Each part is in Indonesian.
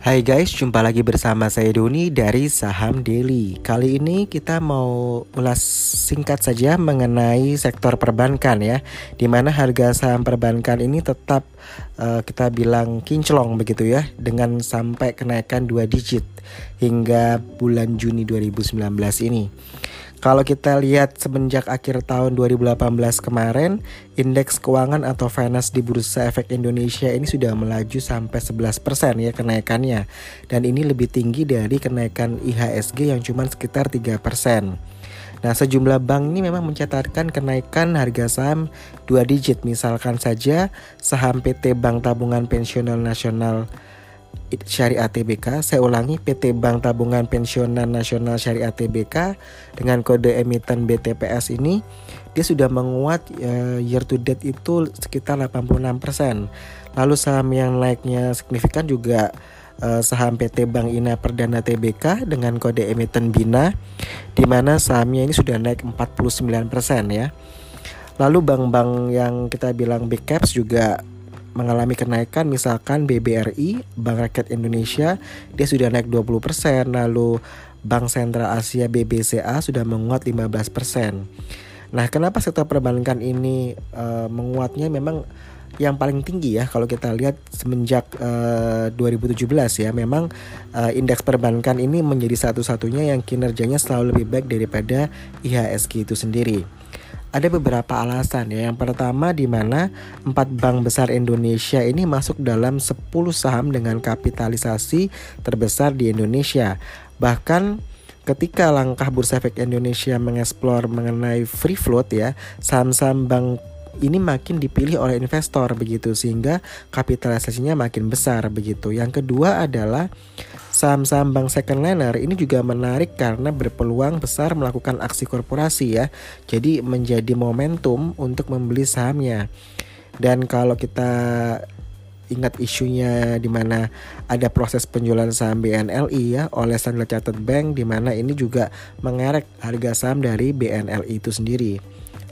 Hai guys, jumpa lagi bersama saya Doni dari Saham Daily. Kali ini kita mau ulas singkat saja mengenai sektor perbankan ya, di mana harga saham perbankan ini tetap uh, kita bilang kinclong begitu ya, dengan sampai kenaikan dua digit hingga bulan Juni 2019 ini. Kalau kita lihat semenjak akhir tahun 2018 kemarin, indeks keuangan atau finance di Bursa Efek Indonesia ini sudah melaju sampai 11% ya kenaikannya. Dan ini lebih tinggi dari kenaikan IHSG yang cuma sekitar 3%. Nah, sejumlah bank ini memang mencatatkan kenaikan harga saham dua digit. Misalkan saja saham PT Bank Tabungan Pensional Nasional Syariah TBK. Saya ulangi PT Bank Tabungan Pensiunan Nasional Syariah TBK dengan kode emiten BTPS ini dia sudah menguat uh, year to date itu sekitar 86%. Lalu saham yang naiknya signifikan juga uh, saham PT Bank Ina Perdana TBK dengan kode emiten BINA di mana sahamnya ini sudah naik 49% ya. Lalu bank-bank yang kita bilang big caps juga mengalami kenaikan misalkan BBRI Bank Rakyat Indonesia dia sudah naik 20% lalu Bank Sentral Asia BBCA sudah menguat 15%. Nah, kenapa sektor perbankan ini uh, menguatnya memang yang paling tinggi ya kalau kita lihat semenjak uh, 2017 ya memang uh, indeks perbankan ini menjadi satu-satunya yang kinerjanya selalu lebih baik daripada IHSG itu sendiri. Ada beberapa alasan ya. Yang pertama di mana empat bank besar Indonesia ini masuk dalam 10 saham dengan kapitalisasi terbesar di Indonesia. Bahkan ketika langkah Bursa Efek Indonesia mengeksplor mengenai free float ya, saham-saham bank ini makin dipilih oleh investor begitu sehingga kapitalisasinya makin besar begitu. Yang kedua adalah Saham-saham bank second liner ini juga menarik karena berpeluang besar melakukan aksi korporasi ya. Jadi menjadi momentum untuk membeli sahamnya. Dan kalau kita ingat isunya di mana ada proses penjualan saham BNLI ya oleh Standard Chartered Bank di mana ini juga mengerek harga saham dari BNLI itu sendiri.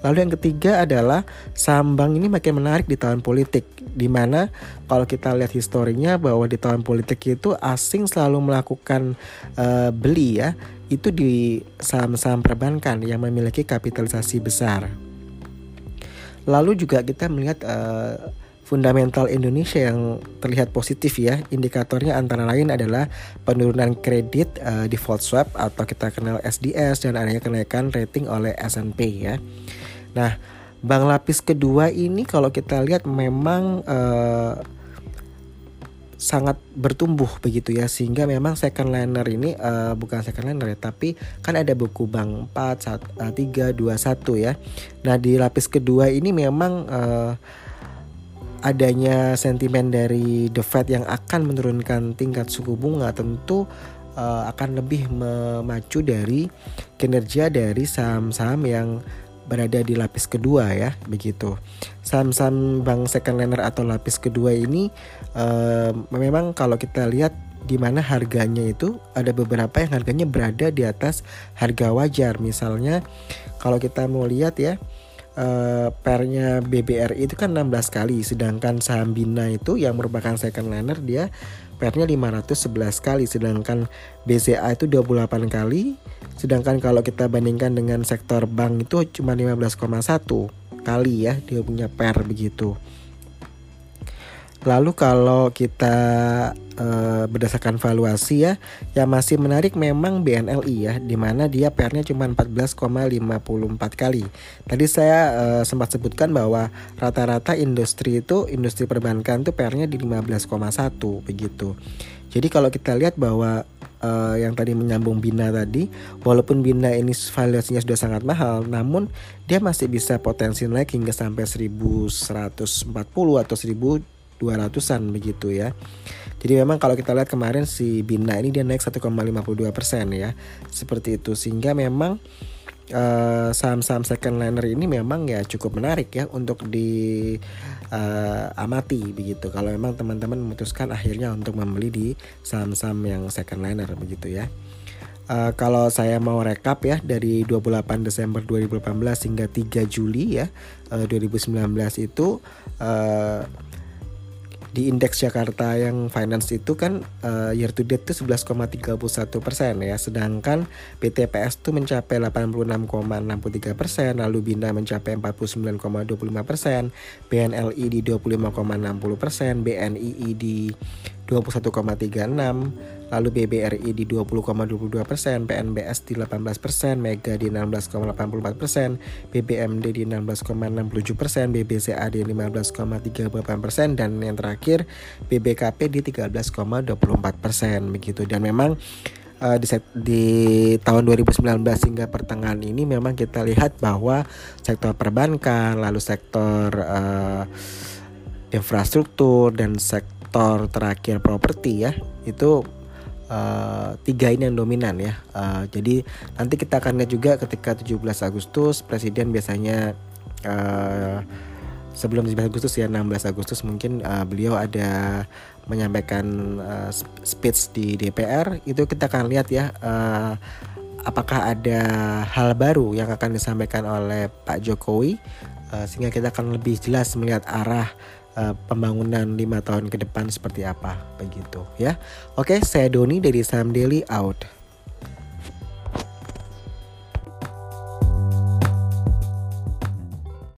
Lalu yang ketiga adalah saham bank ini makin menarik di tahun politik di mana kalau kita lihat historinya bahwa di tahun politik itu asing selalu melakukan uh, beli ya itu di saham-saham perbankan yang memiliki kapitalisasi besar. Lalu juga kita melihat uh, fundamental Indonesia yang terlihat positif ya. Indikatornya antara lain adalah penurunan kredit uh, default swap atau kita kenal SDS dan adanya kenaikan rating oleh S&P ya. Nah, bank lapis kedua ini kalau kita lihat memang uh, sangat bertumbuh begitu ya sehingga memang second liner ini uh, bukan second liner ya tapi kan ada buku bank 4 1, 3 2 1 ya. Nah, di lapis kedua ini memang uh, adanya sentimen dari The Fed yang akan menurunkan tingkat suku bunga tentu uh, akan lebih memacu dari kinerja dari saham-saham yang berada di lapis kedua ya begitu. Saham-saham bank second liner atau lapis kedua ini uh, memang kalau kita lihat di mana harganya itu ada beberapa yang harganya berada di atas harga wajar. Misalnya kalau kita mau lihat ya uh, pernya BBRI itu kan 16 kali sedangkan saham Bina itu yang merupakan second liner dia pernya 511 kali sedangkan BCA itu 28 kali Sedangkan kalau kita bandingkan dengan sektor bank itu cuma 15,1 kali ya dia punya per begitu. Lalu kalau kita e, berdasarkan valuasi ya, yang masih menarik memang BNLI ya, di mana dia pernya cuma 14,54 kali. Tadi saya e, sempat sebutkan bahwa rata-rata industri itu industri perbankan itu pernya di 15,1 begitu. Jadi kalau kita lihat bahwa uh, yang tadi menyambung Bina tadi, walaupun Bina ini valuasinya sudah sangat mahal, namun dia masih bisa potensi naik hingga sampai 1140 atau 1200-an begitu ya. Jadi memang kalau kita lihat kemarin si Bina ini dia naik 1,52 persen ya, seperti itu sehingga memang uh, saham-saham second liner ini memang ya cukup menarik ya untuk di uh, amati begitu. Kalau memang teman-teman memutuskan akhirnya untuk membeli di saham-saham yang second liner begitu ya. Uh, kalau saya mau rekap ya dari 28 Desember 2018 hingga 3 Juli ya uh, 2019 itu uh, di indeks Jakarta yang finance itu kan uh, year to date itu 11,31 persen ya, sedangkan BTPS itu mencapai 86,63 persen, lalu Bina mencapai 49,25 persen, BNLI di 25,60 persen, BNII di 21,36 lalu BBRI di 20,22 persen, PNBS di 18 persen, Mega di 16,84 persen, BBMD di 16,67 persen, BBCA di 15,38 persen, dan yang terakhir BBKP di 13,24 persen begitu. Dan memang uh, di, di tahun 2019 hingga pertengahan ini memang kita lihat bahwa sektor perbankan, lalu sektor uh, infrastruktur dan sektor sektor terakhir properti ya itu uh, tiga ini yang dominan ya. Uh, jadi nanti kita akan lihat juga ketika 17 Agustus presiden biasanya uh, sebelum 17 Agustus ya 16 Agustus mungkin uh, beliau ada menyampaikan uh, speech di DPR itu kita akan lihat ya uh, apakah ada hal baru yang akan disampaikan oleh Pak Jokowi uh, sehingga kita akan lebih jelas melihat arah uh, pembangunan lima tahun ke depan seperti apa begitu ya. Oke, saya Doni dari Sam Daily out.